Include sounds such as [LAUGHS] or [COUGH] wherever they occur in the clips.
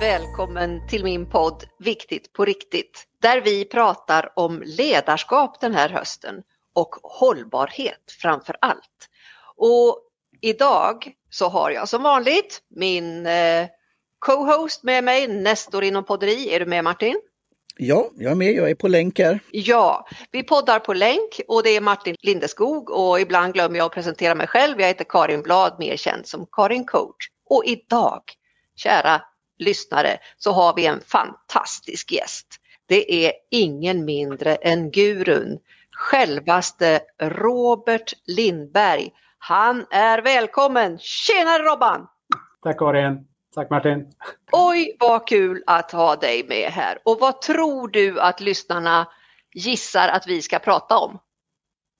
välkommen till min podd Viktigt på riktigt där vi pratar om ledarskap den här hösten och hållbarhet framför allt. Och idag så har jag som vanligt min eh, co-host med mig, Nestor inom podderi. Är du med Martin? Ja, jag är med. Jag är på länk här. Ja, vi poddar på länk och det är Martin Lindeskog och ibland glömmer jag att presentera mig själv. Jag heter Karin Blad, mer känd som Karin Coach. Och idag, kära lyssnare, så har vi en fantastisk gäst. Det är ingen mindre än gurun, självaste Robert Lindberg. Han är välkommen! Tjenare Robban! Tack Karin! Tack Martin! Oj vad kul att ha dig med här och vad tror du att lyssnarna gissar att vi ska prata om?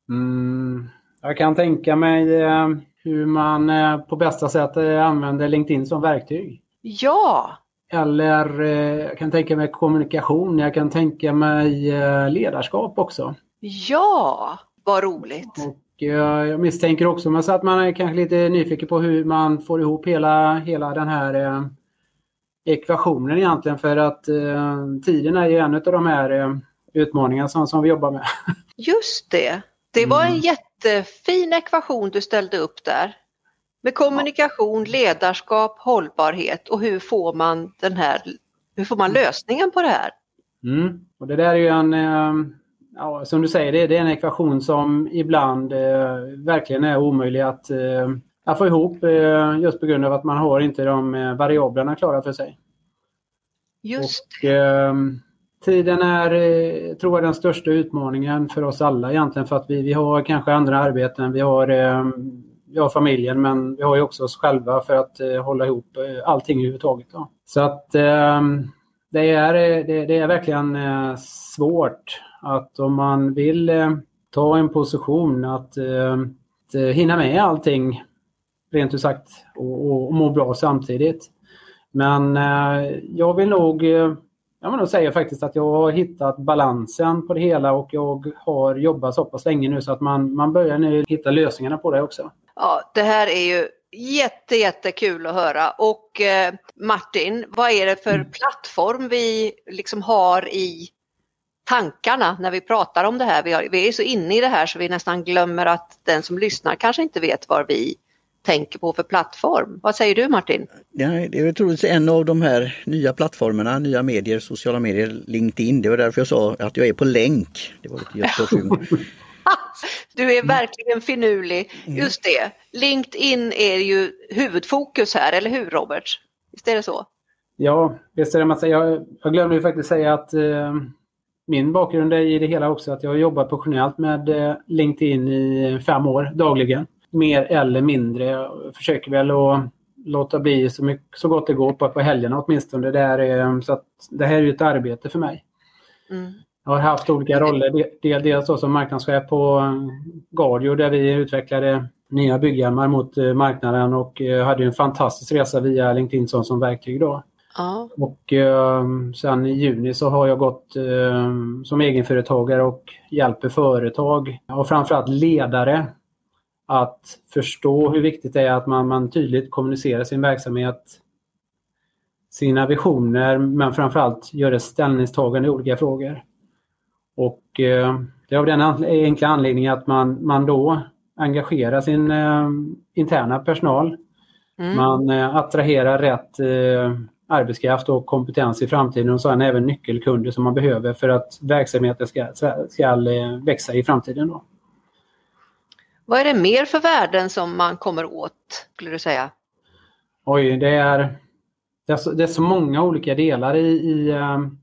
Mm, jag kan tänka mig eh, hur man eh, på bästa sätt eh, använder LinkedIn som verktyg. Ja! Eller jag kan tänka mig kommunikation, jag kan tänka mig ledarskap också. Ja, vad roligt! Och jag misstänker också att man är kanske lite nyfiken på hur man får ihop hela, hela den här ekvationen egentligen för att eh, tiden är ju en av de här eh, utmaningarna som, som vi jobbar med. [LAUGHS] Just det. Det var en mm. jättefin ekvation du ställde upp där. Med kommunikation, ledarskap, hållbarhet och hur får man den här, hur får man lösningen på det här? Mm. Och det där är ju en, eh, ja, som du säger, det, det är en ekvation som ibland eh, verkligen är omöjlig att eh, att få ihop eh, just på grund av att man har inte de eh, variablerna klara för sig. Just och, eh, Tiden är, eh, tror jag, den största utmaningen för oss alla egentligen för att vi, vi har kanske andra arbeten, vi har, eh, vi har familjen men vi har ju också oss själva för att eh, hålla ihop eh, allting överhuvudtaget. Då. Så att eh, det, är, det, det, är verkligen eh, svårt att om man vill eh, ta en position att, eh, att hinna med allting rent ut sagt och, och, och må bra samtidigt. Men eh, jag vill nog eh, jag vill nog säga faktiskt att jag har hittat balansen på det hela och jag har jobbat så pass länge nu så att man, man börjar nu hitta lösningarna på det också. Ja, det här är ju jätte, jättekul att höra. Och eh, Martin, vad är det för mm. plattform vi liksom har i tankarna när vi pratar om det här? Vi, har, vi är så inne i det här så vi nästan glömmer att den som lyssnar kanske inte vet var vi tänker på för plattform. Vad säger du Martin? Ja, det är troligtvis en av de här nya plattformarna, nya medier, sociala medier, LinkedIn. Det var därför jag sa att jag är på länk. Det var lite [LAUGHS] Du är verkligen finurlig. Mm. Just det, LinkedIn är ju huvudfokus här, eller hur Robert? Visst är det så? Ja, visst är det. Man säger. Jag, jag glömde ju faktiskt säga att eh, min bakgrund är i det hela också att jag har jobbat professionellt med eh, LinkedIn i fem år dagligen mer eller mindre. Jag försöker väl att låta bli så, mycket, så gott det går på, på helgerna åtminstone. Det, är, så att det här är ett arbete för mig. Mm. Jag har haft olika roller. Dels som marknadschef på Gardio där vi utvecklade nya bygghjälmar mot eh, marknaden och eh, hade en fantastisk resa via LinkedIn som verktyg då. Ja. Och eh, sen i juni så har jag gått eh, som egenföretagare och hjälper företag och framförallt ledare att förstå hur viktigt det är att man, man tydligt kommunicerar sin verksamhet, sina visioner men framförallt gör ett ställningstagande i olika frågor. Och eh, det är av den enkla anledningen att man, man då engagerar sin eh, interna personal. Mm. Man eh, attraherar rätt eh, arbetskraft och kompetens i framtiden och sen även nyckelkunder som man behöver för att verksamheten ska, ska eh, växa i framtiden. Då. Vad är det mer för värden som man kommer åt, skulle du säga? Oj, det är, det är, så, det är så många olika delar i, i, ehm,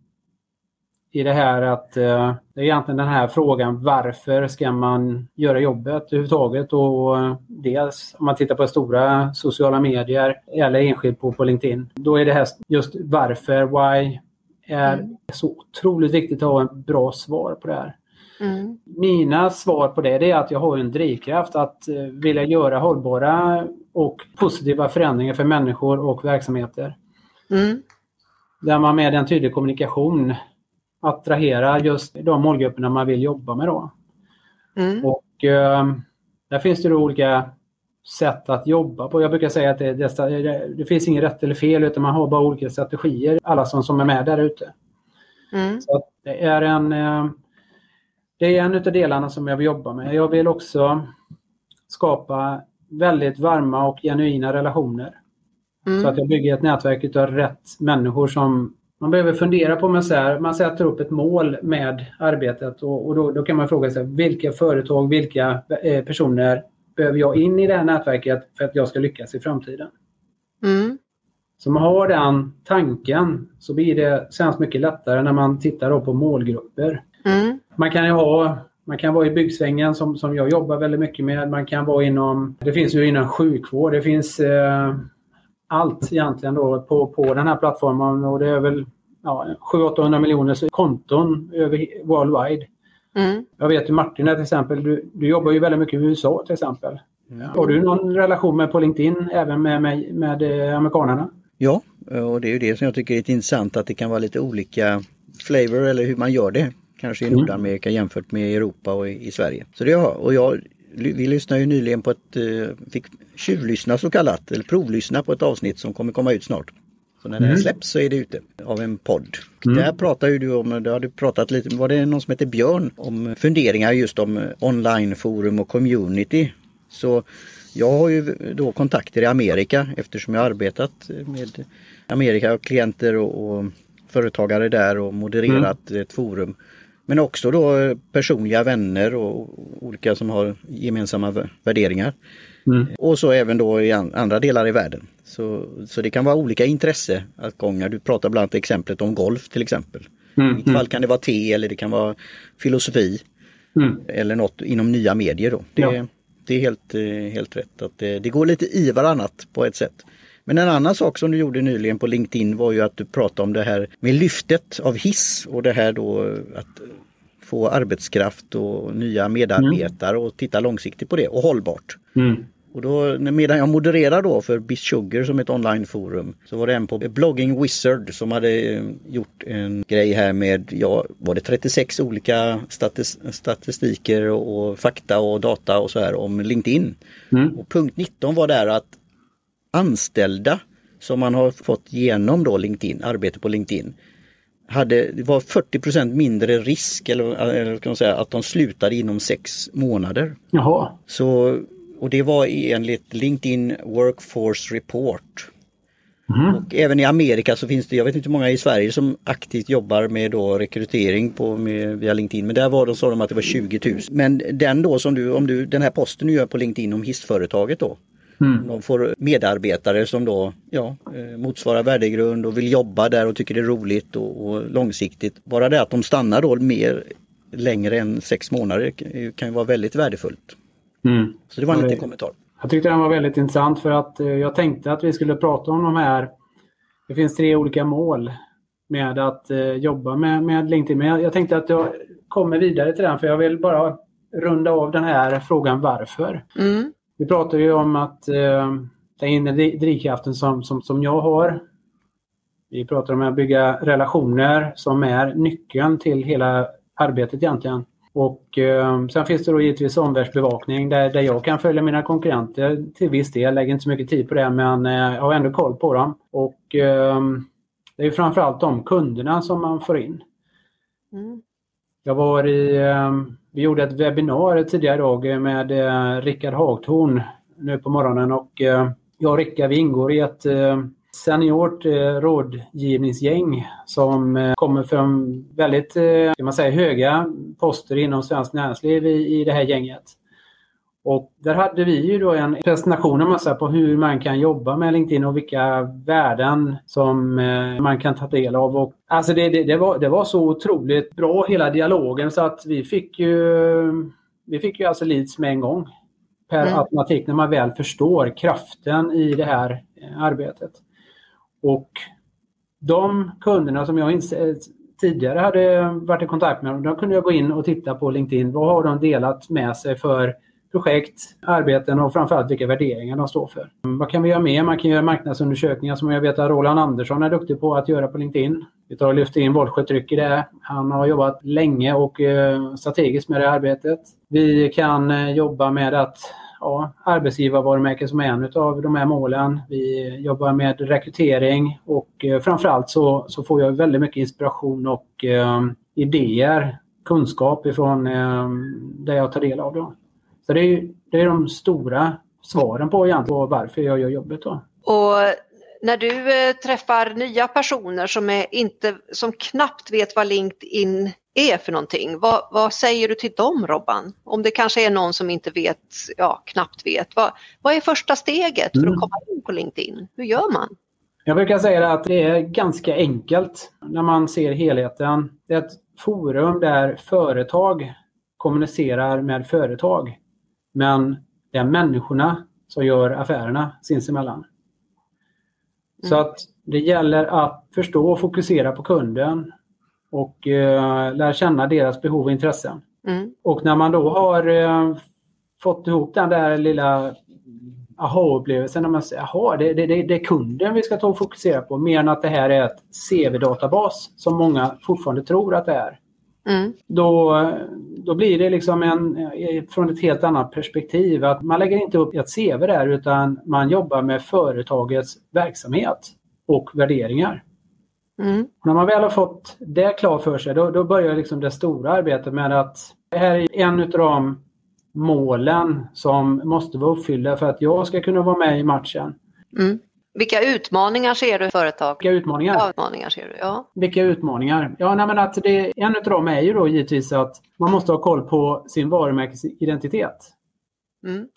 i det här att eh, det är egentligen den här frågan varför ska man göra jobbet överhuvudtaget och dels om man tittar på stora sociala medier eller enskilt på, på LinkedIn. Då är det här just varför, why, är mm. så otroligt viktigt att ha en bra svar på det här. Mm. Mina svar på det är att jag har en drivkraft att eh, vilja göra hållbara och positiva förändringar för människor och verksamheter. Mm. Där man med en tydlig kommunikation attraherar just de målgrupperna man vill jobba med. Då. Mm. Och eh, Där finns det olika sätt att jobba på. Jag brukar säga att det, det, det finns inget rätt eller fel utan man har bara olika strategier, alla som, som är med där ute. Mm. det är en eh, det är en av delarna som jag vill jobba med. Jag vill också skapa väldigt varma och genuina relationer. Mm. Så att jag bygger ett nätverk av rätt människor som man behöver fundera på, man, säger, man sätter upp ett mål med arbetet och, och då, då, kan man fråga sig vilka företag, vilka eh, personer behöver jag in i det här nätverket för att jag ska lyckas i framtiden? Mm. Så man har den tanken så blir det sen mycket lättare när man tittar på målgrupper. Mm. Man kan ju ha man kan vara i byggsvängen som, som jag jobbar väldigt mycket med. Man kan vara inom, det finns ju inom sjukvård, det finns eh, allt egentligen då på, på den här plattformen och det är väl ja, 700-800 miljoner konton över worldwide. Mm. Jag vet ju Martin till exempel, du, du jobbar ju väldigt mycket i USA till exempel. Ja. Har du någon relation med på LinkedIn även med, med, med eh, amerikanerna? Ja, och det är ju det som jag tycker är intressant att det kan vara lite olika flavor eller hur man gör det. Kanske i mm. Nordamerika jämfört med Europa och i, i Sverige. Så det har och jag vi lyssnade ju nyligen på ett, eh, fick tjuvlyssna så kallat, eller provlyssna på ett avsnitt som kommer komma ut snart. Så när mm. det släpps så är det ute av en podd. Mm. Där pratar ju du om, du pratat lite, var det någon som heter Björn, om funderingar just om onlineforum och community. Så jag har ju då kontakter i Amerika eftersom jag arbetat med Amerika och klienter och, och företagare där och modererat mm. ett forum. Men också då personliga vänner och olika som har gemensamma värderingar. Mm. Och så även då i andra delar i världen. Så, så det kan vara olika intresseutgångar. Du pratar bland annat exemplet om golf till exempel. Mm. I mitt fall kan det vara te eller det kan vara filosofi. Mm. Eller något inom nya medier då. Det, ja. det är helt, eh, helt rätt att det, det, går lite i varannat på ett sätt. Men en annan sak som du gjorde nyligen på LinkedIn var ju att du pratade om det här med lyftet av hiss och det här då att få arbetskraft och nya medarbetare och titta långsiktigt på det och hållbart. Mm. Och då, medan jag modererar då för Sugar som ett onlineforum så var det en på Blogging Wizard som hade eh, gjort en grej här med, ja, var det 36 olika statistiker och, fakta och data och så här om LinkedIn. Mm. Och punkt 19 var där att anställda som man har fått genom då LinkedIn, arbete på LinkedIn, hade, det var 40% mindre risk eller, eller kan man säga, att de slutade inom sex månader. Jaha. Så, och det var enligt LinkedIn Workforce Report. Mm. Och även i Amerika så finns det, jag vet inte hur många i Sverige som aktivt jobbar med då rekrytering på, med, via LinkedIn. Men där var de, sa de att det var 20 000. Men den då som du, om du, den här posten du gör på LinkedIn om hissföretaget då. Mm. De får medarbetare som då ja, eh, motsvarar värdegrund och vill jobba där och tycker det är roligt och, och långsiktigt. Bara det att de stannar då mer längre än sex månader kan ju vara väldigt värdefullt. Mm. Så det var en liten kommentar. Jag tyckte den var väldigt intressant för att eh, jag tänkte att vi skulle prata om de här. Det finns tre olika mål med att eh, jobba med, med LinkedIn. Men jag, jag tänkte att jag kommer vidare till den för jag vill bara runda av den här frågan varför. Mm. Vi pratar ju om att eh, den inre drivkraften som, som, som jag har. Vi pratar om att bygga relationer som är nyckeln till hela arbetet egentligen. Och eh, sen finns det då givetvis omvärldsbevakning där, där jag kan följa mina konkurrenter till viss del. Jag lägger inte så mycket tid på det men eh, jag har ändå koll på dem. Och eh, det är framförallt de kunderna som man får in. Mm. Jag var i, ehm, vi gjorde ett webbinar tidigare idag med eh, Rickard Hagtorn nu på morgonen och eh, jag och Rickard vi ingår i ett eh, seniort rådgivningsgäng som kommer från väldigt ska man säga, höga poster inom svenskt näringsliv i, i det här gänget. Och där hade vi ju då en presentation en massa på hur man kan jobba med LinkedIn och vilka värden som eh, man kan ta del av. Och, alltså det, det, det, var, det var så otroligt bra hela dialogen så att vi fick ju, vi fick ju alltså leads med en gång. Per mm. automatik när man väl förstår kraften i det här eh, arbetet. Och de kunderna som jag tidigare hade varit i kontakt med, då kunde jag gå in och titta på LinkedIn. Vad har de delat med sig för projekt, arbeten och framförallt vilka värderingar de står för. Vad kan vi göra mer? Man kan göra marknadsundersökningar som jag vet att Roland Andersson är duktig på att göra på LinkedIn. Vi tar och lyfter in Våldsjötryck i det. Han har jobbat länge och eh, strategiskt med det arbetet. Vi kan eh, jobba med att ja, arbetsgivarvarumärke som är en av de här målen. Vi jobbar med rekrytering och eh, framförallt så, så får jag väldigt mycket inspiration och eh, idéer, kunskap ifrån eh, det jag tar del av. Då. Så det är, det är de stora svaren på egentligen varför jag gör jobbet. Då. Och när du eh, träffar nya personer som, är inte, som knappt vet vad LinkedIn är för någonting, vad, vad, säger du till dem Robban? Om det kanske är någon som inte vet, ja knappt vet, vad, vad är första steget för att mm. komma in på LinkedIn? Hur gör man? Jag brukar säga att det är ganska enkelt när man ser helheten. Det är ett forum där företag kommunicerar med företag. Men det är människorna som gör affärerna sinsemellan. Så att det gäller att förstå och fokusera på kunden och eh, lära känna deras behov och intressen. Mm. Och när man då har eh, fått ihop den där lilla aha-upplevelsen när man säger aha, det, det, det, är kunden vi ska ta och fokusera på mer än att det här är ett CV-databas som många fortfarande tror att det är. Mm. Då, då blir det liksom en, från ett helt annat perspektiv att man lägger inte upp ett CV där utan man jobbar med företagets verksamhet och värderingar. Mm. När man väl har fått det klart för sig då, då börjar liksom det stora arbetet med att det här är en av de målen som måste vara uppfyllda för att jag ska kunna vara med i matchen. Mm. Vilka utmaningar ser du i företag? Vilka utmaningar? Ja, utmaningar ser du, ja. Vilka utmaningar? Ja, nej, men att det, en av dem är ju då givetvis att man måste ha koll på sin varumärkesidentitet. Mm.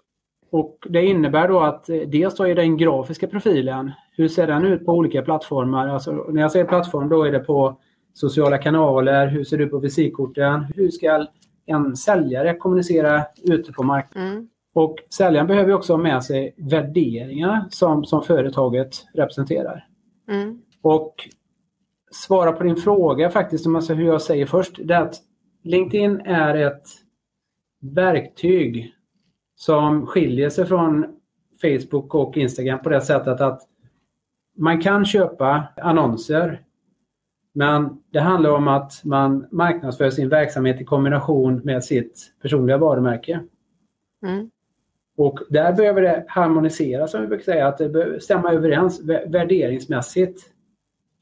Och det innebär då att eh, dels då är den grafiska profilen. Hur ser den ut på olika plattformar? Alltså, när jag säger plattform då är det på sociala kanaler. Hur ser ut på visitkorten? Hur ska en säljare kommunicera ute på marknaden? Mm. Och säljaren behöver också ha med sig värderingar som, som företaget representerar. Mm. Och svara på din fråga faktiskt, alltså hur jag säger först, det är att LinkedIn är ett verktyg som skiljer sig från Facebook och Instagram på det sättet att man kan köpa annonser men det handlar om att man marknadsför sin verksamhet i kombination med sitt personliga varumärke. Mm. Och där behöver det harmoniseras, som vi brukar säga, att det behöver stämma överens värderingsmässigt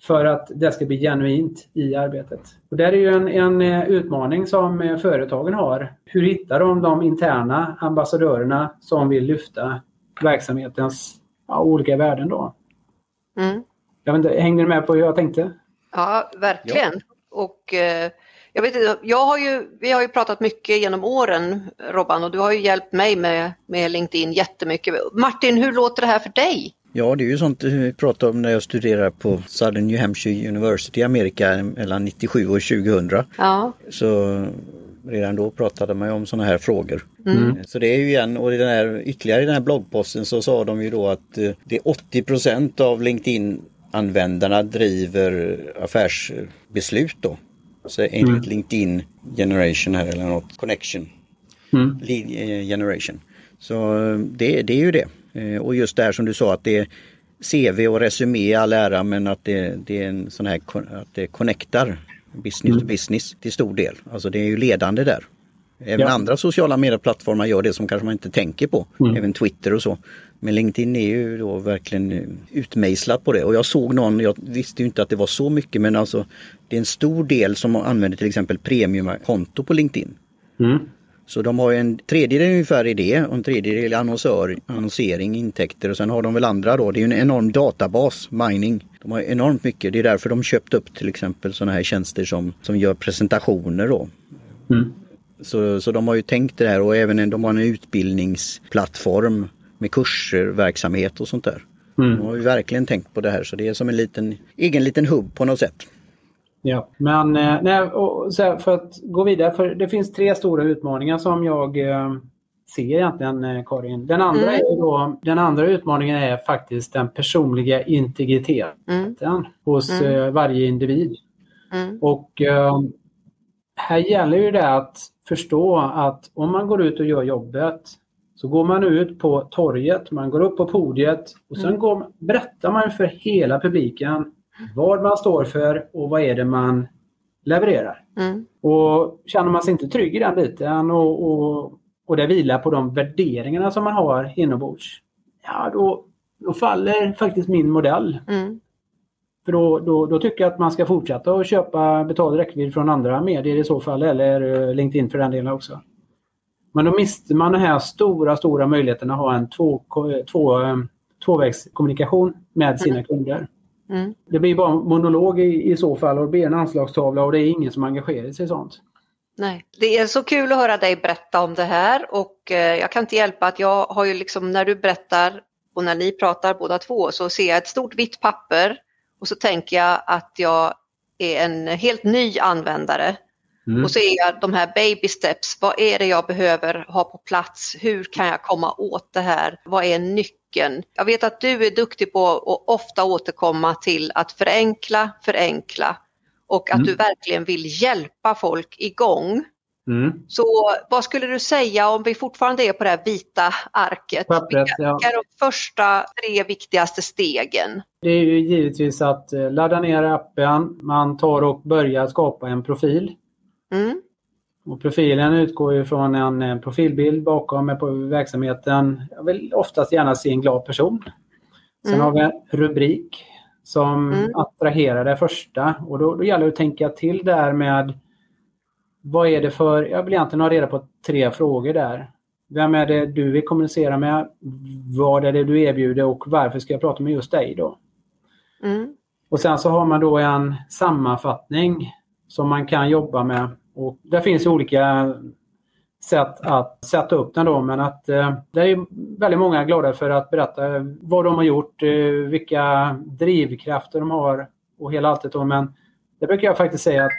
för att det ska bli genuint i arbetet. Och där är ju en, en eh, utmaning som eh, företagen har. Hur hittar de de interna ambassadörerna som vill lyfta verksamhetens ja, olika värden då? Mm. Jag vet inte, hängde du med på hur jag tänkte? Ja, verkligen. Ja. Och eh, jag vet jag har ju, vi har ju pratat mycket genom åren Robban och du har ju hjälpt mig med, med LinkedIn jättemycket. Martin, hur låter det här för dig? Ja, det är ju sånt vi pratade om när jag studerade på Southern New Hampshire University i Amerika mellan 97 och 2000. Ja. Så redan då pratade man ju om sådana här frågor. Mm. Så det är ju igen, och i den här, ytterligare i den här bloggposten så sa de ju då att eh, det är 80% av LinkedIn användarna driver affärsbeslut då. Så enligt mm. LinkedIn Generation här eller något Connection. Mm. Lead eh, Generation. Så eh, det, det är ju det. Eh, och just det här som du sa att det är CV och resumé i all ära men att det, det är en sån här att det connectar business mm. to business till stor del. Alltså det är ju ledande där. Även ja. andra sociala medieplattformar gör det som kanske man inte tänker på. Mm. Även Twitter och så. Men LinkedIn är ju då verkligen utmejslat på det och jag såg någon, jag visste ju inte att det var så mycket men alltså det är en stor del som använder till exempel premiumkonto på LinkedIn. Mm. Så de har en tredjedel ungefär i det och en tredjedel annonsör, annonsering, intäkter och sen har de väl andra då. Det är en enorm databas, mining. De har enormt mycket. Det är därför de köpt upp till exempel sådana här tjänster som, som gör presentationer då. Mm. Så, så de har ju tänkt det här och även en, de har en utbildningsplattform med kurser, verksamhet och sånt där. Mm. De har ju verkligen tänkt på det här så det är som en liten egen liten hubb på något sätt. Ja, men eh, nej, för att gå vidare, för det finns tre stora utmaningar som jag eh, ser egentligen eh, Karin. Den andra, mm. är då, den andra utmaningen är faktiskt den personliga integriteten mm. hos mm. varje individ. Mm. Och här gäller ju det att förstå att om man går ut och gör jobbet så går man ut på torget, man går upp på podiet och sen mm. går, berättar man för hela publiken vad man står för och vad är det man levererar. Mm. Och Känner man sig inte trygg i den biten och, och och det vilar på de värderingarna som man har inombords, ja då, då faller faktiskt min modell. Mm. För då, då, då tycker jag att man ska fortsätta att köpa betald räckvidd från andra medier i så fall, eller eh, LinkedIn för den delen också. Men då mister man den här stora, stora möjligheten att ha en två, två, eh, tvåvägskommunikation med sina Mm. kunder. Mm. Det blir bara monolog i, i så fall och det blir en anslagstavla och det är ingen som engagerar sig i sånt. Nej, det är så kul att höra dig berätta om det här och eh, jag kan inte hjälpa att jag har ju liksom när du berättar och när ni pratar båda två så ser jag ett stort vitt papper och så tänker jag att jag är en helt ny användare Mm. och så är jag de här baby steps. Vad är det jag behöver ha på plats? Hur kan jag komma åt det här? Vad är nyckeln? Jag vet att du är duktig på att ofta återkomma till att förenkla, förenkla och att Mm. du verkligen vill hjälpa folk igång. Mm. Så vad skulle du säga om vi fortfarande är på det här vita arket? Pappret, Vilka ja. är de första tre viktigaste stegen? Det är ju givetvis att eh, ladda ner appen, man tar och börjar skapa en profil. Mm, Och profilen utgår ju från en eh, profilbild bakom med på verksamheten. Jag vill oftast gärna se en glad person. Sen Mm. har vi en rubrik som Mm. attraherar det första och då, då gäller det att tänka till där med vad är det för, jag vill egentligen ha reda på tre frågor där. Vem är det du vill kommunicera med? Vad är det du erbjuder och varför ska jag prata med just dig då? mm, Och sen så har man då en sammanfattning som man kan jobba med. Och där finns olika sätt att sätta upp den då men att eh, det är väldigt många glada för att berätta vad de har gjort, eh, vilka drivkrafter de har och hela allt det då. Men det brukar jag faktiskt säga att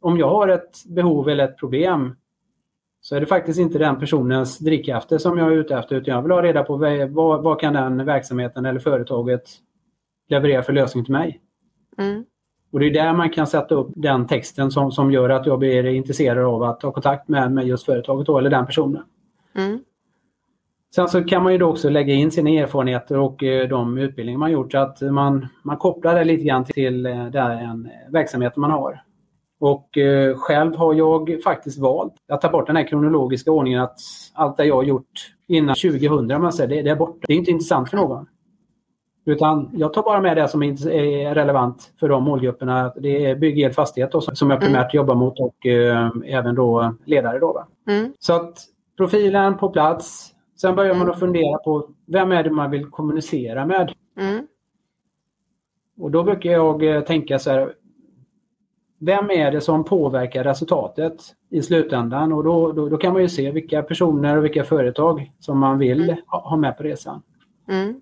om jag har ett behov eller ett problem så är det faktiskt inte den personens drivkrafter som jag är ute efter utan jag vill ha reda på vad, vad, vad kan den verksamheten eller företaget leverera för lösning till mig. mm, och det är där man kan sätta upp den texten som, som gör att jag blir intresserad av att ta kontakt med, med just företaget då, eller den personen. mm, Sen så kan man ju då också lägga in sina erfarenheter och eh, de utbildningar man gjort så att man, man kopplar det lite grann till eh, den verksamhet man har. Och eh, själv har jag faktiskt valt att ta bort den här kronologiska ordningen att allt det jag har gjort innan 2000, man säger, det, det är borta. Det är inte intressant för någon. Utan jag tar bara med det som är relevant för de målgrupperna. Det är bygg, el, fastighet då, som jag primärt jobbar mot och eh, även då ledare. Då, mm, Så att profilen på plats. Sen börjar man Mm. att fundera på vem är det man vill kommunicera med. mm, Och då brukar jag eh, tänka så här. Vem är det som påverkar resultatet i slutändan? Och då, då, då kan man ju se vilka personer och vilka företag som man vill Mm. ha, ha med på resan. mm,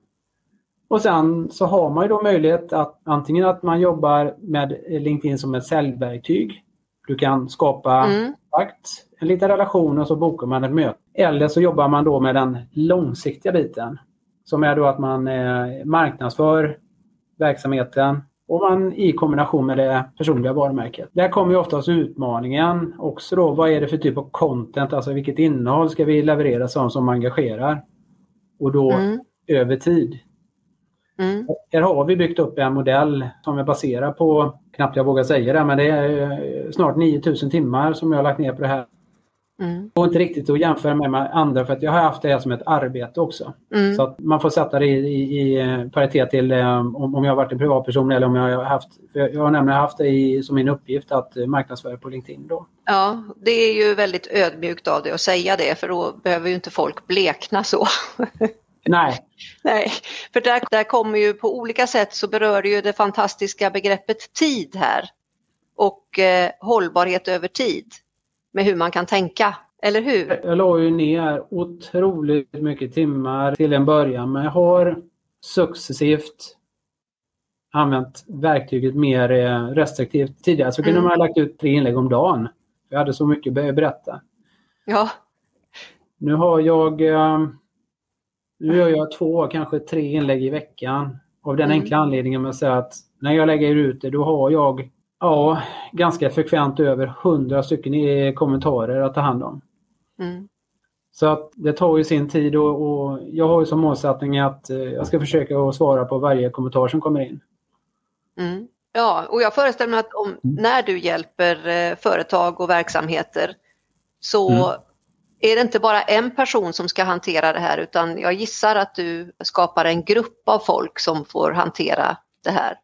Och sen så har man ju då möjlighet att antingen att man jobbar med LinkedIn som ett säljverktyg. Du kan skapa mm, kontakt, en liten relation och så bokar man ett möte. Eller så jobbar man då med den långsiktiga biten. Som är då att man eh, marknadsför verksamheten och man i kombination med det personliga varumärket. Där kommer ju oftast utmaningen också då. Vad är det för typ av content, alltså vilket innehåll ska vi leverera som, som engagerar? Och då mm, över tid. Mm, Här har vi byggt upp en modell som är baserad på, knappt jag vågar säga det, men det är eh, snart 9000 timmar som jag har lagt ner på det här. mm, Och inte riktigt att jämföra med, med andra för att jag har haft det här som ett arbete också. mm. Så att man får sätta det i, i, i eh, paritet till eh, om, jag har varit en privatperson eller om jag har haft, jag har nämligen haft det i, som min uppgift att marknadsföra på LinkedIn. Då. Ja, det är ju väldigt ödmjukt av dig att säga det för då behöver ju inte folk blekna så. [LAUGHS] Nej, Nej, för där, där kommer ju på olika sätt så berör det ju det fantastiska begreppet tid här och eh, hållbarhet över tid med hur man kan tänka, eller hur? jag la ju ner otroligt mycket timmar till en början men jag har successivt använt verktyget mer eh, restriktivt. Tidigare så kunde Mm. man ha lagt ut tre inlägg om dagen. Jag hade så mycket att berätta. Ja, Nu har jag eh, nu gör jag två, kanske tre inlägg i veckan. Av den Mm. enkla anledningen att säga att när jag lägger ut det då har jag ja, ganska frekvent över 100 stycken i kommentarer att ta hand om. mm, Så att det tar ju sin tid och, och jag har ju som målsättning att eh, jag ska försöka att svara på varje kommentar som kommer in. mm. ja, och jag föreställer mig att om, när du hjälper eh, företag och verksamheter så Mm. Är det inte bara en person som ska hantera det här utan jag gissar att du skapar en grupp av folk som får hantera det här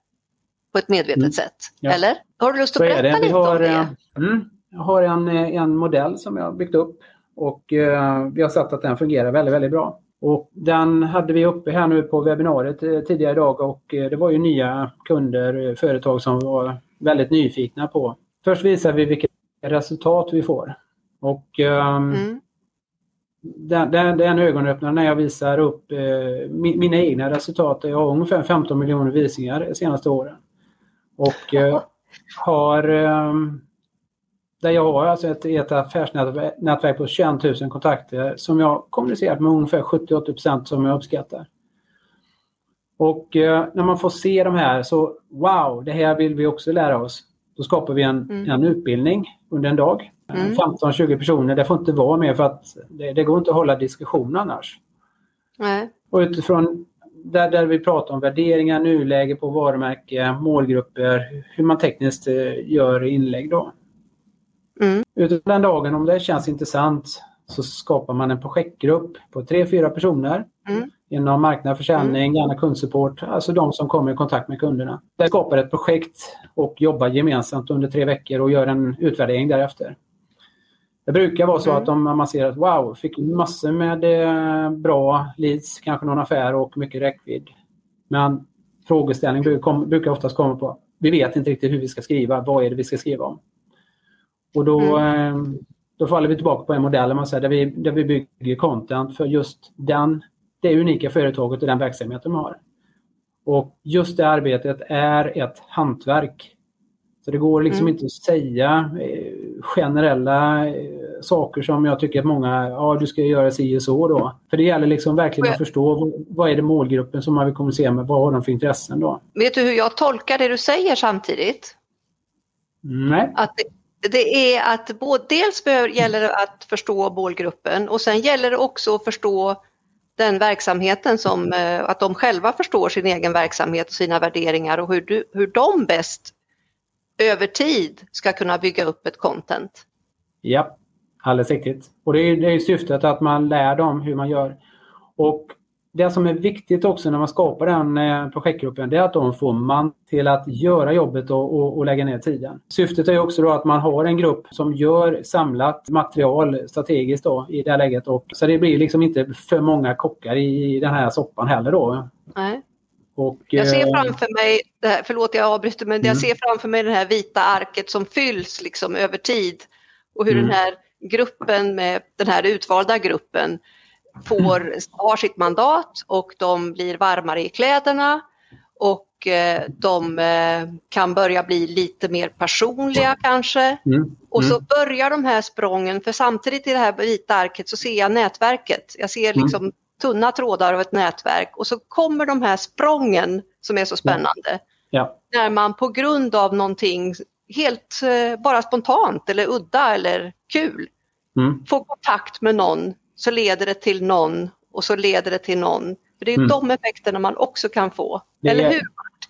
på ett medvetet Mm. sätt. Ja. Eller? Har du lust att berätta. Vi lite har, om det? eh, mm, jag har en, eh, en modell som jag har byggt upp och eh, vi har sett att den fungerar väldigt, väldigt bra. Och den hade vi uppe här nu på webbinariet eh, tidigare idag och eh, det var ju nya kunder, företag som var väldigt nyfikna på. Först visar vi vilket resultat vi får. Och ehm, Mm. Det, det, det är en ögonöppnare när jag visar upp eh, mi, mina egna resultat. Jag har ungefär 15 miljoner visningar de senaste åren. Och eh, har ehm, där jag har alltså ett, ett affärsnätverk på 21 000 kontakter som jag kommunicerat med ungefär 70-80 som jag uppskattar. Och eh, när man får se de här så wow, det här vill vi också lära oss. Då skapar vi en, Mm. en utbildning under en dag. Mm. 15-20 personer, det får inte vara mer för att det, det går inte att hålla diskussion annars. Nej. Och utifrån där, där vi pratar om värderingar, nuläge på varumärke, målgrupper, hur man tekniskt eh, gör inlägg då. Mm. Utifrån den dagen, om det känns intressant, så skapar man en projektgrupp på tre fyra personer Mm. inom marknad, försäljning, gärna kundsupport, alltså de som kommer i kontakt med kunderna. Där skapar ett projekt och jobbar gemensamt under tre veckor och gör en utvärdering därefter. Det brukar vara så Mm. att om man ser att wow, fick massor med eh, bra leads, kanske någon affär och mycket räckvidd. Men frågeställning brukar, oftast komma på, vi vet inte riktigt hur vi ska skriva, vad är det vi ska skriva om? Och då, eh, då faller vi tillbaka på en modell där, man säger, där, vi, där vi bygger content för just den, det unika företaget och den verksamhet de har. Och just det arbetet är ett hantverk. Så det går liksom Mm. inte att säga eh, generella eh, saker som jag tycker att många, ja du ska göra si och så då. För det gäller liksom verkligen att förstå vad, är det målgruppen som man vill kommunicera med, vad har de för intressen då? Vet du hur jag tolkar det du säger samtidigt? Nej. Att det, det är att både, dels behöver, gäller det att förstå målgruppen och sen gäller det också att förstå den verksamheten som, eh, att de själva förstår sin egen verksamhet och sina värderingar och hur, du, hur de bäst över tid ska kunna bygga upp ett content. Ja, alldeles riktigt. Och det är, det är syftet att man lär dem hur man gör. Och det som är viktigt också när man skapar den eh, projektgruppen det är att de får man till att göra jobbet och, och, och lägga ner tiden. Syftet är också då att man har en grupp som gör samlat material strategiskt då, i det här läget. Och, så det blir liksom inte för många kockar i, i den här soppan heller då. Nej. Och, Jag ser eh, framför mig, det här, förlåt jag avbryter, men jag Mm. ser framför mig det här vita arket som fylls liksom över tid och hur Mm. den här gruppen med den här utvalda gruppen får, har sitt mandat och de blir varmare i kläderna och eh, de eh, kan börja bli lite mer personliga kanske. mm, Och så mm, börjar de här sprången, för samtidigt i det här vita arket så ser jag nätverket. Jag ser Mm. liksom tunna trådar av ett nätverk och så kommer de här sprången som är så spännande. ja. När man på grund av någonting helt eh, bara spontant eller udda eller kul Mm. får kontakt med någon så leder det till någon och så leder det till någon. För det är Mm. de effekterna man också kan få. Eller hur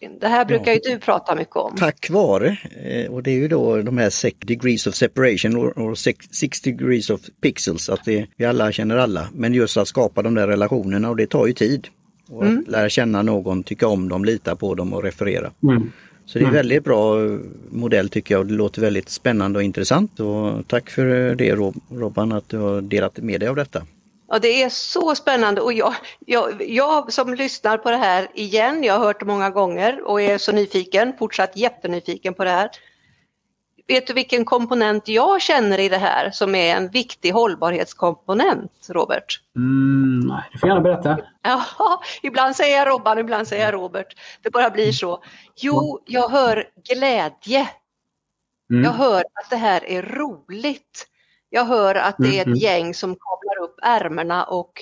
Martin? Det här brukar ju du prata mycket om. Tack vare, eh, och det är ju då de här sex degrees of separation och- och sex, six degrees of pixels, att det, vi alla känner alla. Men just att skapa de där relationerna och det tar ju tid. Och Mm. att lära känna någon, tycka om dem, lita på dem och referera. Mm. Så det är en Mm. väldigt bra eh, modell tycker jag och det låter väldigt spännande och intressant. Och tack för det Rob- Robban att du har delat med dig av detta. Ja, det är så spännande och jag, jag, jag som lyssnar på det här igen, jag har hört det många gånger och är så nyfiken, fortsatt jättenyfiken på det här. Vet du vilken komponent jag känner i det här som är en viktig hållbarhetskomponent, Robert? Mm. Nej, du får gärna berätta. Ja, ibland säger jag Robban, ibland säger jag Robert. Det bara blir så. Jo, jag hör glädje. Mm. Jag hör att det här är roligt. Jag hör att det är ett gäng som kavlar upp ärmarna och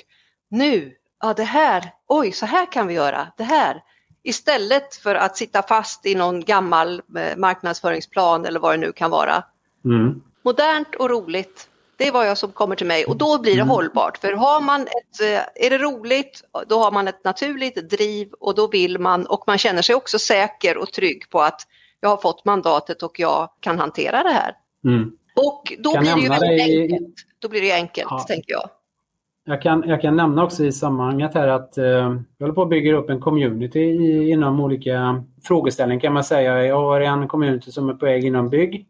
nu, ja det här, oj så här kan vi göra, det här. Istället för att sitta fast i någon gammal eh, marknadsföringsplan eller vad det nu kan vara. Mm. Modernt och roligt, det är vad jag som kommer till mig och då blir det Mm. hållbart. För har man ett, eh, är det roligt, då har man ett naturligt driv och då vill man och man känner sig också säker och trygg på att jag har fått mandatet och jag kan hantera det här. Mm. Och då blir det ju enkelt. Då blir det enkelt, Ja. tänker jag. Jag kan, jag kan nämna också i sammanhanget här att eh, jag håller på att bygga upp en community i, inom olika frågeställningar kan man säga. Jag har en community som är på väg inom bygg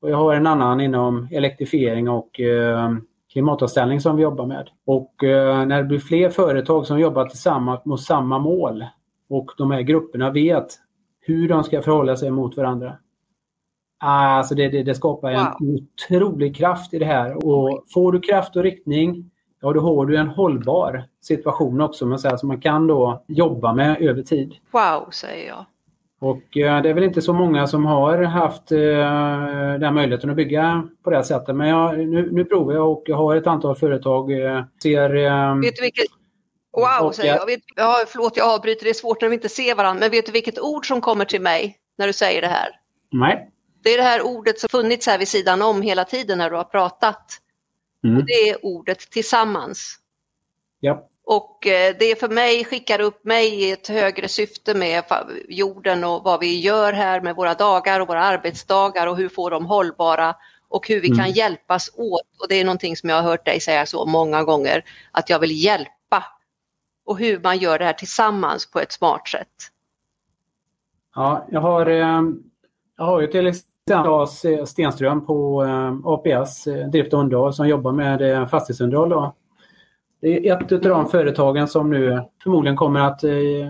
och jag har en annan inom elektrifiering och eh, klimatomställning som vi jobbar med. Och eh, när det blir fler företag som jobbar tillsammans mot samma mål och de här grupperna vet hur de ska förhålla sig mot varandra. Alltså det, det, det skapar en otrolig kraft i det här. Och får du kraft och riktning, ja då har du en hållbar situation också man säger, som man kan då jobba med över tid. Wow, säger jag. Och eh, det är väl inte så många som har haft eh, den möjligheten att bygga på det här sättet. Men jag, nu, nu provar jag och jag har ett antal företag. Eh, ser, eh, Vet du vilket... Wow, säger jag- jag. Vet, ja, förlåt, jag avbryter. Det är svårt när vi inte ser varandra. Men vet du vilket ord som kommer till mig när du säger det här? nej. Det är det här ordet som funnits här vid sidan om hela tiden när du har pratat. Mm. Det är ordet tillsammans. Ja. Och eh, det för mig skickar upp mig i ett högre syfte med jorden och vad vi gör här med våra dagar och våra arbetsdagar och hur får de hållbara och hur vi Mm. kan hjälpas åt. Och det är någonting som jag har hört dig säga så många gånger, att jag vill hjälpa. Och hur man gör det här tillsammans på ett smart sätt. Ja, jag har, eh, jag har ju till exempel Claes eh, Stenström på eh, APS, eh, drift och underhåll, som jobbar med fastighetsunderhåll. Då. Det är ett av de företagen som nu förmodligen kommer att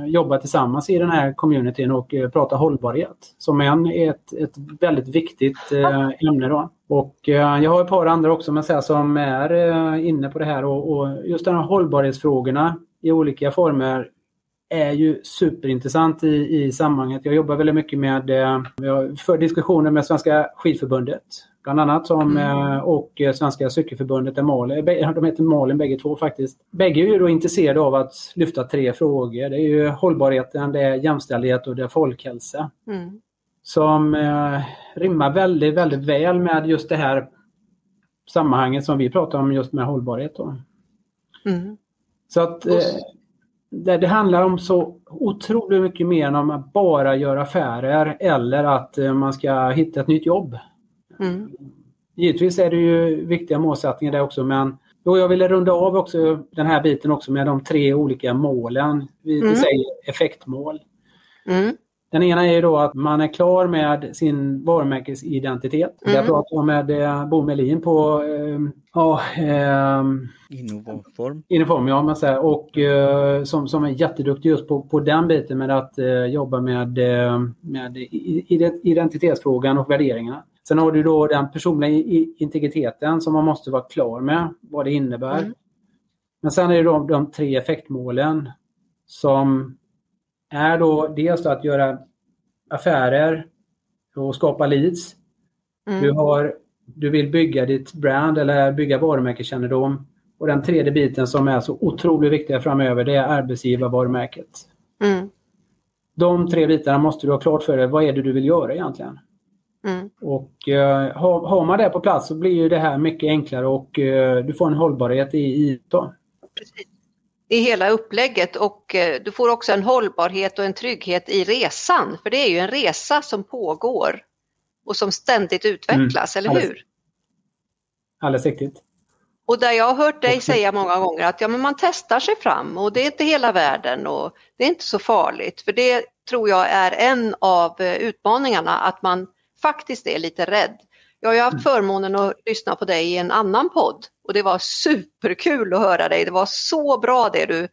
jobba tillsammans i den här communityn och prata hållbarhet som en, ett, ett väldigt viktigt ämne. Då. Och, jag har ett par andra också men säga, som är inne på det här och, och just de här hållbarhetsfrågorna i olika former är ju superintressant i, i sammanhanget. Jag jobbar väldigt mycket med, eh, jag för diskussioner med Svenska skidförbundet bland annat som, Mm. eh, och eh, Svenska cykelförbundet, är Malin, [LAUGHS] de heter Malin bägge två faktiskt. Bägge är ju då intresserade av att lyfta tre frågor. Det är ju hållbarheten, det är jämställdhet och det är folkhälsa. Mm. Som eh, rimmar väldigt, väldigt väl med just det här sammanhanget som vi pratar om just med hållbarhet. Då. Mm. Så att eh, det, det handlar om så otroligt mycket mer än om att bara göra affärer eller att eh, man ska hitta ett nytt jobb. Mm. Givetvis är det ju viktiga målsättningar där också men då jag ville runda av också den här biten också med de tre olika målen. Vi, Mm. säger effektmål. Mm. Den ena är då att man är klar med sin varumärkesidentitet. Mm. Jag pratade om med eh, Bo Melin på eh, ja, eh, Innovaform. Uniform, ja. Man säger, och eh, som, som är jätteduktig just på, på den biten med att eh, jobba med, eh, med identitetsfrågan och värderingarna. Sen har du då den personliga integriteten som man måste vara klar med, vad det innebär. Mm. Men sen är det de, de tre effektmålen som är då dels att göra affärer och skapa leads. Mm. Du, har, du vill bygga ditt brand eller bygga varumärkeskännedom. Och den tredje biten som är så otroligt viktiga framöver det är arbetsgivarvarumärket. Mm. De tre bitarna måste du ha klart för dig. Vad är det du vill göra egentligen? Mm. Och eh, har, har man det på plats så blir ju det här mycket enklare och eh, du får en hållbarhet i, i då. Precis. I hela upplägget och eh, du får också en hållbarhet och en trygghet i resan. För det är ju en resa som pågår och som ständigt utvecklas, eller alldeles. hur? Alldeles riktigt. Och där jag har hört dig säga många gånger att ja, men man testar sig fram och det är inte hela världen och det är inte så farligt. För det tror jag är en av eh, utmaningarna, att man faktiskt är lite rädd. Jag har ju haft förmånen att lyssna på dig i en annan podd och det var superkul att höra dig. Det var så bra det du,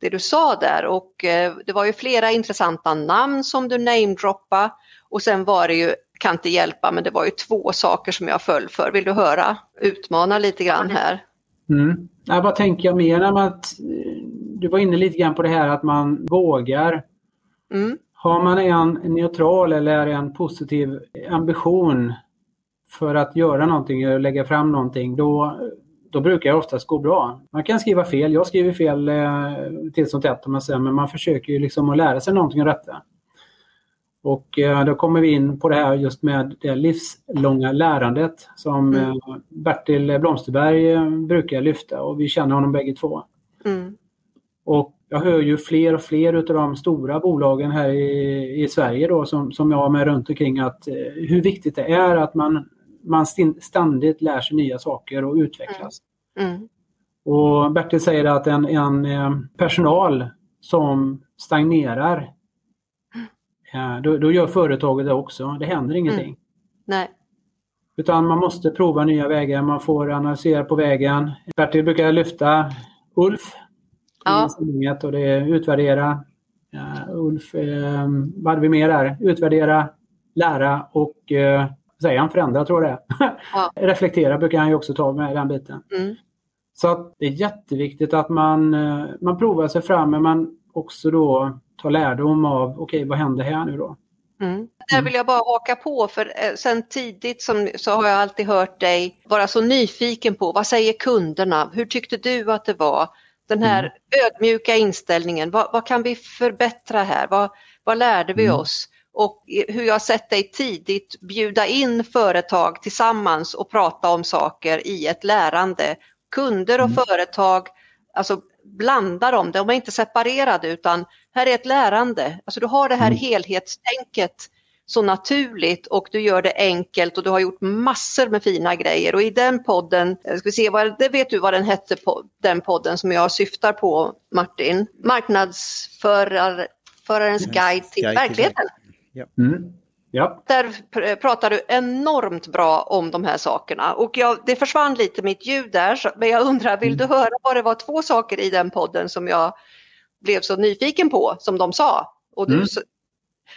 det du sa där och eh, det var ju flera intressanta namn som du namedroppade och sen var det ju, kan inte hjälpa, men det var ju två saker som jag föll för. Vill du höra? Utmana lite grann här. Mm. Ja, vad tänker jag mer än att eh, du var inne lite grann på det här att man vågar. Mm. Har man en neutral eller en positiv ambition för att göra någonting och lägga fram någonting, då, då brukar det oftast gå bra. Man kan skriva fel, jag skriver fel eh, till som tätt man säger, men man försöker ju liksom att lära sig någonting och rätta. Och eh, då kommer vi in på det här just med det livslånga lärandet som Mm. eh, Bertil Blomsterberg eh, brukar lyfta och vi känner honom bägge två. Mm. Och jag hör ju fler och fler utav de stora bolagen här i, i Sverige då som, som jag har med runt omkring att eh, hur viktigt det är att man man ständigt lär sig nya saker och utvecklas. Mm. Mm. Och Bertil säger att en, en eh, personal som stagnerar, mm. då, då, gör företaget det också. Det händer ingenting. Mm. Nej. Utan man måste prova nya vägar, man får analysera på vägen. Bertil brukar lyfta Ulf ja. och det är utvärdera. Uh, Ulf, uh, vad hade vi mer där? Utvärdera, lära och uh, säger han förändra tror jag det är. Ja. [LAUGHS] Reflektera brukar han ju också ta med den biten. Mm. Så att det är jätteviktigt att man, man provar sig fram men man också då tar lärdom av okej okay, vad händer här nu då? Mm. Där vill jag bara haka på för eh, sen tidigt som, så har jag alltid hört dig vara så nyfiken på vad säger kunderna? Hur tyckte du att det var? Den här mm. ödmjuka inställningen, vad, vad, kan vi förbättra här? Vad, vad lärde vi mm. oss? Och hur jag sett dig tidigt bjuda in företag tillsammans och prata om saker i ett lärande. Kunder och mm. företag, alltså blanda dem, de är inte separerade utan här är ett lärande. Alltså du har det här mm. helhetstänket så naturligt och du gör det enkelt och du har gjort massor med fina grejer och i den podden, ska vi se, vad, det vet du vad den hette, den podden som jag syftar på Martin, marknadsförarens guide till guide verkligheten. Ja. Mm. Ja. Där pratar du enormt bra om de här sakerna och jag, det försvann lite mitt ljud där men jag undrar, vill du mm. höra vad det var två saker i den podden som jag blev så nyfiken på som de sa? Och du, mm.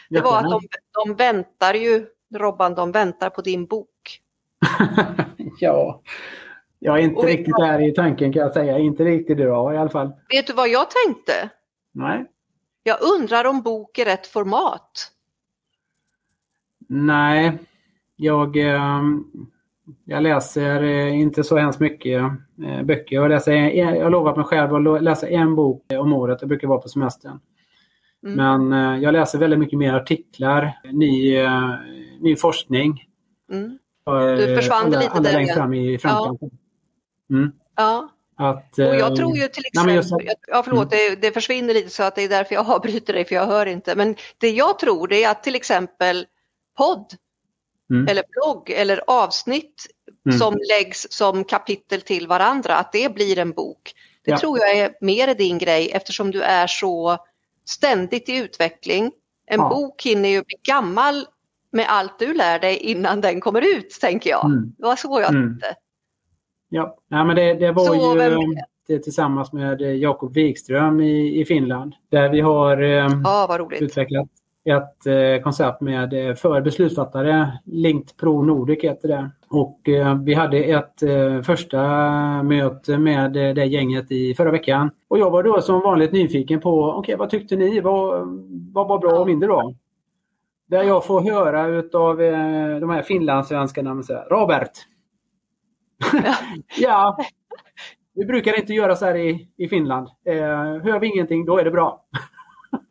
Det var att de, de väntar ju, Robban, de väntar på din bok. [LAUGHS] ja, jag är inte och riktigt där i tanken kan jag säga. Inte riktigt idag i alla fall. Vet du vad jag tänkte? Nej. Jag undrar om bok är rätt format? Nej, jag, ehm, jag läser eh, inte så hemskt mycket eh, böcker. Jag, läser, jag har lovat mig själv att läsa en bok om året. Det brukar vara på semestern. Mm. Men eh, jag läser väldigt mycket mer artiklar, ny, ny forskning. Mm. Du försvann alla, lite alla där längst fram i framkanten. Ja. Mm. ja. Att, och jag tror ju till exempel, nej, ja förlåt, mm. det, det, försvinner lite så att det är därför jag [LAUGHS] avbryter dig för jag hör inte. Men det jag tror det är att till exempel podd mm. eller blogg eller avsnitt mm. som läggs som kapitel till varandra, att det blir en bok. Det ja. tror jag är mer din grej eftersom du är så ständigt i utveckling. En ja. bok hinner ju bli gammal med allt du lär dig innan den kommer ut, tänker jag. Mm. Det var så jag mm. tänkte. Ja, ja men det, det var så, ju vem... det, tillsammans med Jakob Wikström i, i Finland där vi har eh, ja, utvecklat ett eh, koncept med eh, för beslutsfattare. Linked Pro Nordic heter det. Och eh, vi hade ett första möte med det gänget i förra veckan. Och jag var då som vanligt nyfiken på, okej okay, vad tyckte ni? Vad, vad var bra och mindre bra? Där jag får höra utav de här finlandssvenskarna, Robert. [LAUGHS] ja, vi brukar inte göra så här i, i Finland. hör vi ingenting, då är det bra.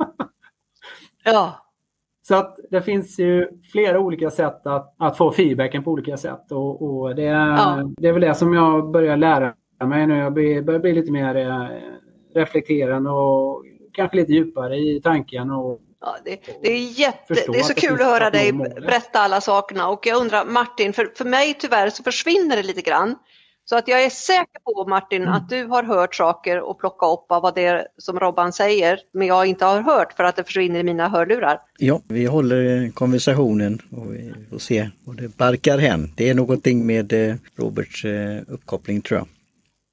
[LAUGHS] ja. Så att det finns ju flera olika sätt att, att få feedbacken på olika sätt. Och, och det, ja. det är väl det som jag börjar lära mig nu. Jag börjar bli lite mer eh, reflekterande och kanske lite djupare i tanken. Och, Ja, det, det, är jätte, det är så kul att höra dig berätta alla sakerna och jag undrar Martin, för, för mig tyvärr så försvinner det lite grann. Så att jag är säker på Martin mm. att du har hört saker och plockat upp av vad det är som Robban säger, men jag inte har hört för att det försvinner i mina hörlurar. Ja, vi håller konversationen och vi får se och det barkar hem. Det är någonting med eh, Roberts eh, uppkoppling tror jag.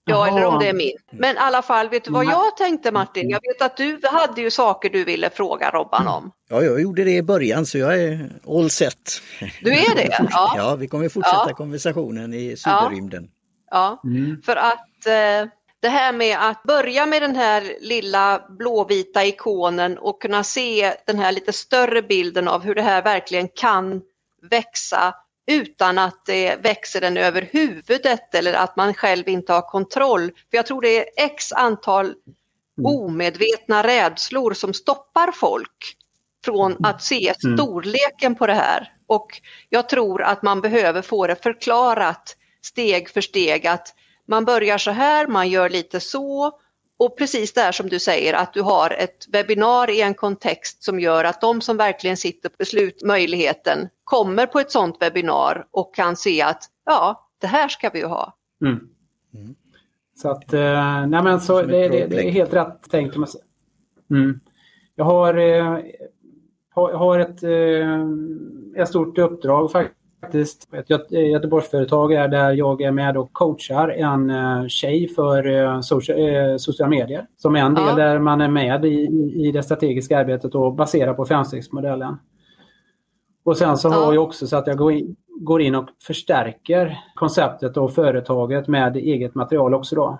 Ja, eller om det är min. Men i alla fall, vet du vad jag tänkte Martin? Jag vet att du hade ju saker du ville fråga Robban om. Ja, jag gjorde det i början så jag är all set. Du är det? [LAUGHS] Ja, ja vi kommer fortsätta ja. konversationen i superrymden. Ja. Ja, mm. för att eh, det här med att börja med den här lilla blåvita ikonen och kunna se den här lite större bilden av hur det här verkligen kan växa utan att det växer den över huvudet eller att man själv inte har kontroll. För jag tror det är x antal mm. omedvetna rädslor som stoppar folk från att se mm. storleken på det här. Och jag tror att man behöver få det förklarat steg för steg att man börjar så här, man gör lite så och precis det här som du säger att du har ett webbinar i en kontext som gör att de som verkligen sitter på beslutmöjligheten kommer på ett sådant webbinar och kan se att ja, det här ska vi ju ha. Mm. Mm. Så att, eh, nej men så det, det, det, är helt rätt tänkt. Mm. Jag har, eh, har, har ett, eh, ett stort uppdrag faktiskt faktiskt ett Göteborgsföretag är där jag är med och coachar en eh, tjej för eh, social, sociala medier. Som är en del ja. där man är med i, i det strategiska arbetet och baserar på femstegsmodellen. Och sen så har jag också så att jag går in, går in och förstärker konceptet och företaget med eget material också då.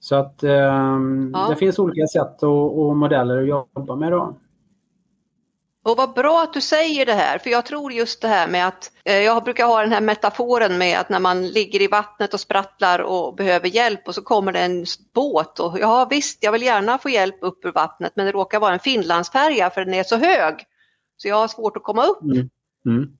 Så att eh, ja. det finns olika sätt och, och modeller att jobba med då. Och vad bra att du säger det här, för jag tror just det här med att, eh, jag brukar ha den här metaforen med att när man ligger i vattnet och sprattlar och behöver hjälp och så kommer det en båt och ja visst, jag vill gärna få hjälp upp ur vattnet men det råkar vara en Finlandsfärja för den är så hög så jag har svårt att komma upp. Mm. Mm.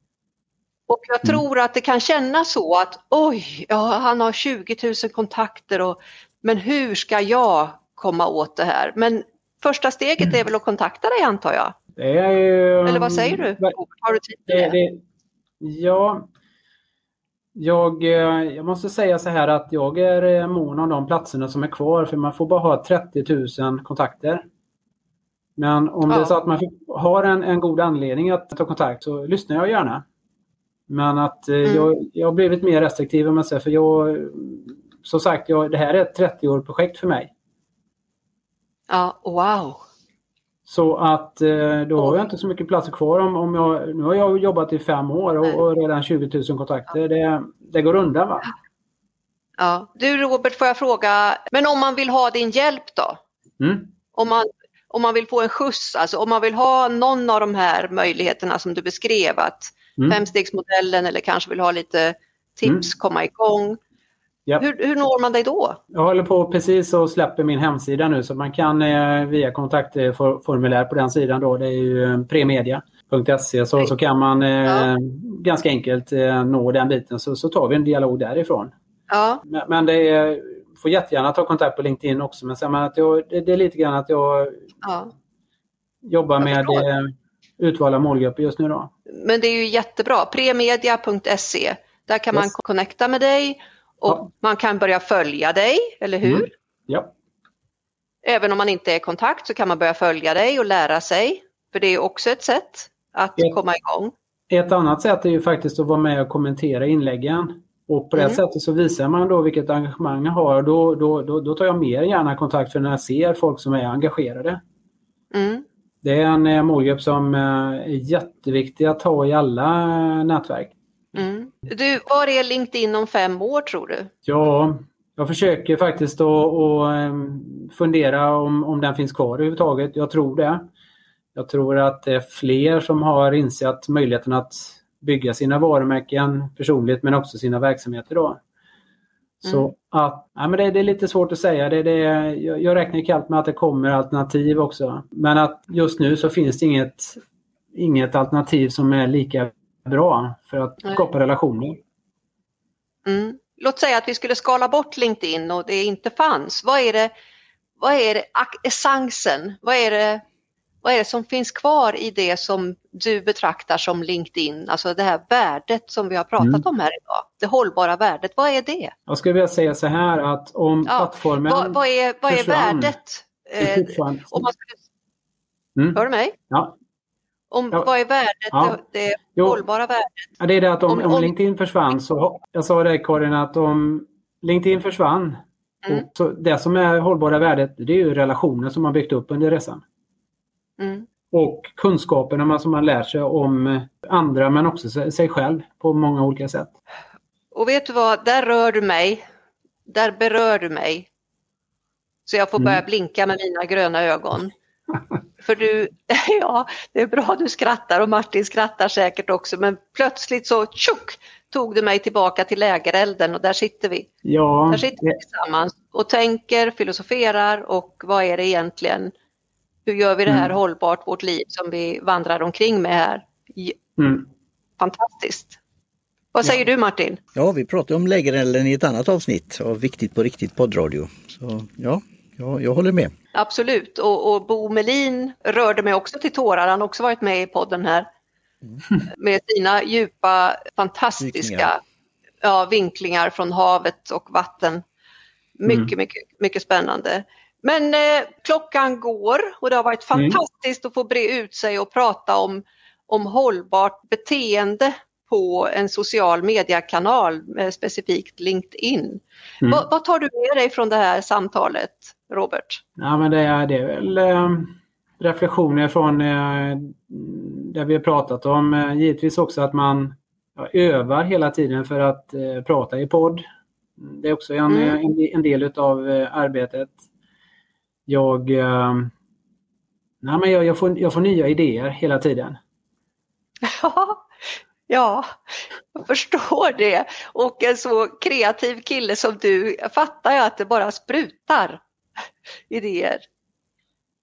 Och jag mm. tror att det kan kännas så att oj, ja, han har 20 000 kontakter och men hur ska jag komma åt det här? Men första steget är mm. väl att kontakta dig antar jag? Det är ju... Eller vad säger du? Har du tid det, det? Ja, jag, eh, jag måste säga så här att jag är eh, mån om de platserna som är kvar för man får bara ha 30 000 kontakter. Men om ja. det är så att man har en, en god anledning att ta kontakt så lyssnar jag gärna. Men att eh, mm. jag, jag har blivit mer restriktiv om man säger för jag som sagt, jag, det här är ett 30-årigt projekt för mig. Ja, wow. Så att eh, då har jag inte så mycket platser kvar. Om, om jag, nu har jag jobbat i fem år och, och redan 20 000 kontakter. Det, det går undan va? Ja. Du Robert, får jag fråga, men om man vill ha din hjälp då? Mm. Om, man, om man vill få en skjuts, alltså om man vill ha någon av de här möjligheterna som du beskrev, att mm. femstegsmodellen eller kanske vill ha lite tips, mm. komma igång. Ja. Hur, hur når man dig då? Jag håller på precis och släpper min hemsida nu så man kan eh, via kontaktformulär på den sidan då, det är ju eh, premedia.se så, så kan man eh, ja. ganska enkelt eh, nå den biten så, så tar vi en dialog därifrån. Ja. Men, men det är, får jättegärna ta kontakt på LinkedIn också men sen att jag, det, det, är lite grann att jag ja. jobbar med eh, utvalda målgrupper just nu då. Men det är ju jättebra, premedia.se där kan yes. man connecta med dig och ja. man kan börja följa dig, eller hur? Mm. Ja. Även om man inte är i kontakt så kan man börja följa dig och lära sig. För det är också ett sätt att ett, komma igång. Ett annat sätt är ju faktiskt att vara med och kommentera inläggen. Och på det mm. sättet så visar man då vilket engagemang jag har. Då, då, då, då tar jag mer gärna kontakt för när jag ser folk som är engagerade. Mm. Det är en eh, målgrupp som eh, är jätteviktig att ha i alla nätverk. Mm. Du, var är LinkedIn om fem år tror du? Ja, jag försöker faktiskt att, att ehm, fundera om, om den finns kvar överhuvudtaget. Jag tror det. Jag tror att det är fler som har insett möjligheten att bygga sina varumärken personligt men också sina verksamheter. Då. Så mm. att, ja, men det, det, är lite svårt att säga. Det, det, jag, jag räknar kallt med att det kommer alternativ också. Men att just nu så finns det inget, inget alternativ som är lika bra för att Nej. skapa relationer. Mm. Låt säga att vi skulle skala bort LinkedIn och det inte fanns. Vad är det, vad är det essensen? Vad är det, vad är det som finns kvar i det som du betraktar som LinkedIn? Alltså det här värdet som vi har pratat mm. om här idag. Det hållbara värdet, vad är det? Jag skulle vilja säga så här att om ja, plattformen Vad, vad är, vad är värdet? Eh, om man skulle... Mm. Hör du mig? Ja, om, ja. Vad är värdet, ja. det, det hållbara värdet? Ja, det är det att om, om, om, LinkedIn försvann så, jag sa det Karin, att om LinkedIn försvann, mm. så det som är hållbara värdet det är ju relationer som man byggt upp under resan. Mm. Och kunskaperna som man lär sig om andra men också sig själv på många olika sätt. Och vet du vad, där rör du mig. Där berör du mig. Så jag får börja mm. blinka med mina gröna ögon. [LAUGHS] För du, [LAUGHS] ja, det är bra du skrattar och Martin skrattar säkert också men plötsligt så tjock tog du mig tillbaka till lägerelden och där sitter vi. Ja. Där sitter vi tillsammans och tänker, filosoferar och vad är det egentligen, hur gör vi det här mm. hållbart, vårt liv som vi vandrar omkring med här. Mm. Fantastiskt. Vad säger ja. du Martin? Ja, vi pratade om lägerelden i ett annat avsnitt av Viktigt på riktigt poddradio. Så ja, Ja, jag håller med. Absolut, och, och Bo Melin rörde mig också till tårar. Han har också varit med i podden här. Mm. Med sina djupa, fantastiska vinklingar. Ja, vinklingar från havet och vatten. Mycket, mm. mycket, mycket spännande. Men eh, klockan går och det har varit mm. fantastiskt mm. att få bre ut sig och prata om, om hållbart beteende på en social mediekanal, specifikt LinkedIn. Mm. Vad, vad, tar du med dig från det här samtalet, Robert? Ja, men det, är, det är väl eh, reflektioner från eh, det vi har pratat om. Eh, givetvis också att man ja, övar hela tiden för att eh, prata i podd. Det är också en, mm. en, en, del av eh, arbetet. Jag, eh, nej, men jag, jag, får, jag får nya idéer hela tiden. Ja, [LAUGHS] jag förstår det. Och en så kreativ kille som du fattar jag att det bara sprutar idéer.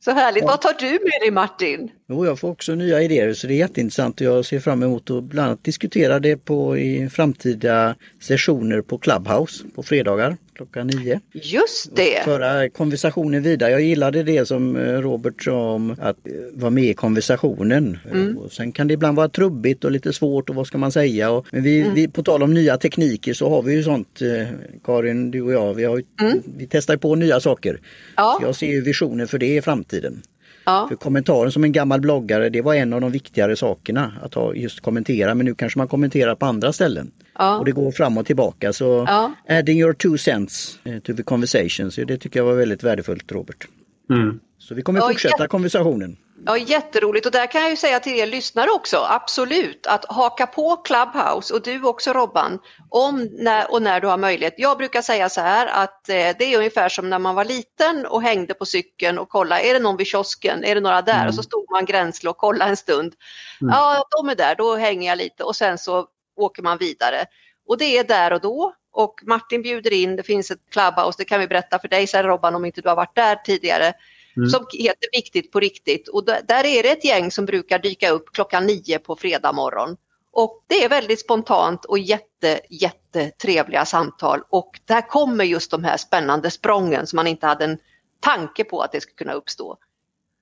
Så härligt. Ja. Vad tar du med dig Martin? Jo, jag får också nya idéer så det är jätteintressant och jag ser fram emot att bland annat diskutera det på i framtida sessioner på Clubhouse på fredagar klockan nio. Just det! Föra konversationen vidare. Jag gillade det som eh, Robert sa om att eh, vara med i konversationen. Mm. Och sen kan det ibland vara trubbigt och lite svårt och vad ska man säga. Och, men vi, mm. vi, på tal om nya tekniker så har vi ju sånt, eh, Karin, du och jag, vi, har, mm. vi testar på nya saker. Ja. Så jag ser visioner för det i framtiden. Ja. För kommentaren som en gammal bloggare, det var en av de viktigare sakerna att ha just kommentera men nu kanske man kommenterar på andra ställen. Ja. Och det går fram och tillbaka så ja. adding your two cents eh, to the conversation, så det tycker jag var väldigt värdefullt Robert. Mm. Så vi kommer fortsätta ja, konversationen. Ja, jätteroligt och där kan jag ju säga till er lyssnare också, absolut, att haka på Clubhouse och du också Robban, om när, och när du har möjlighet. Jag brukar säga så här att eh, det är ungefär som när man var liten och hängde på cykeln och kollade, är det någon vid kiosken, är det några där? Mm. Och så stod man gränsle och kollade en stund. Mm. Ja, de är där, då hänger jag lite och sen så åker man vidare. Och det är där och då och Martin bjuder in, det finns ett Clubhouse, det kan vi berätta för dig sen Robban om inte du har varit där tidigare mm. som heter Viktigt på riktigt. Och där är det ett gäng som brukar dyka upp klockan nio på fredag morgon. Och det är väldigt spontant och jätte, jättetrevliga samtal och där kommer just de här spännande sprången som man inte hade en tanke på att det skulle kunna uppstå.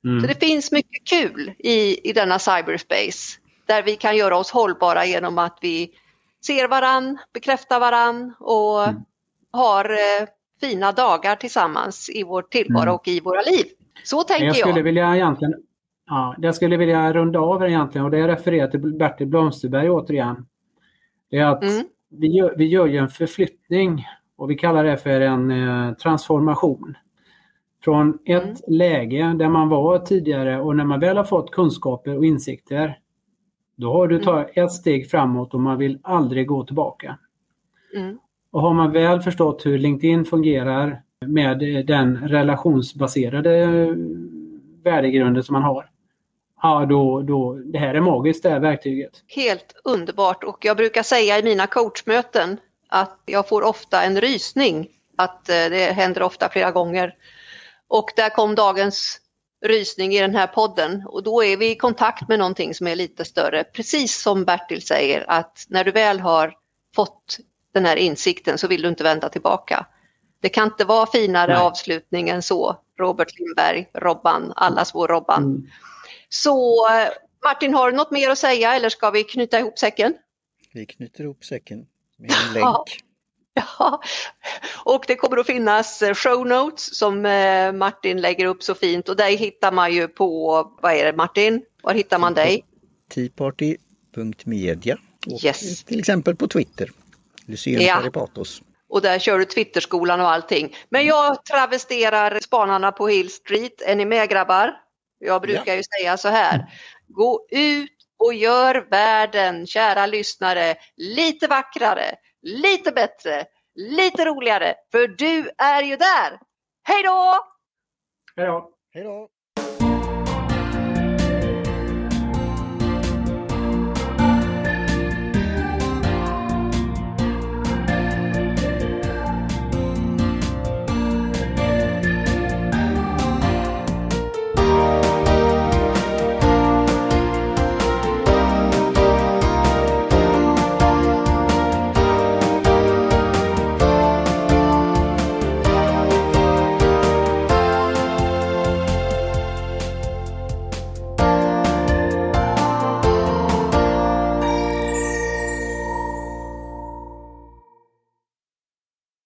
Mm. Så det finns mycket kul i, i denna cyberspace där vi kan göra oss hållbara genom att vi ser varann, bekräftar varann och mm. har eh, fina dagar tillsammans i vår tillvaro mm. och i våra liv. Så tänker jag. Skulle jag. Vilja egentligen, ja, jag skulle vilja runda av egentligen och det refererar till Bertil Blomsterberg återigen. Det är att mm. vi, gör, vi gör ju en förflyttning och vi kallar det för en eh, transformation. Från ett mm. läge där man var tidigare och när man väl har fått kunskaper och insikter då har du tagit mm. ett steg framåt och man vill aldrig gå tillbaka. Mm. Och har man väl förstått hur LinkedIn fungerar med den relationsbaserade värdegrunden som man har. Ja, då, då, det här är magiskt det här verktyget. Helt underbart och jag brukar säga i mina coachmöten att jag får ofta en rysning. Att eh, det händer ofta flera gånger. Och där kom dagens rysning i den här podden och då är vi i kontakt med någonting som är lite större. Precis som Bertil säger att när du väl har fått den här insikten så vill du inte vända tillbaka. Det kan inte vara finare Nej. avslutning än så. Robert Lindberg, Robban, allas vår Robban. Mm. Så Martin, har du något mer att säga eller ska vi knyta ihop säcken? Vi knyter ihop säcken med en länk. [LAUGHS] Ja, och det kommer att finnas eh, show notes som eh, Martin lägger upp så fint och där hittar man ju på, vad är det Martin? Var hittar man dig? Teaparty.media och yes. till exempel på Twitter. Lyceum ja. Paripatos och där kör du Twitterskolan och allting. Men jag travesterar spanarna på Hill Street. Är ni med grabbar? Jag brukar ja. ju säga så här. Gå ut och gör världen, kära lyssnare, lite vackrare, lite bättre, lite roligare. För du är ju där. Hej då! Hej då! Hej då!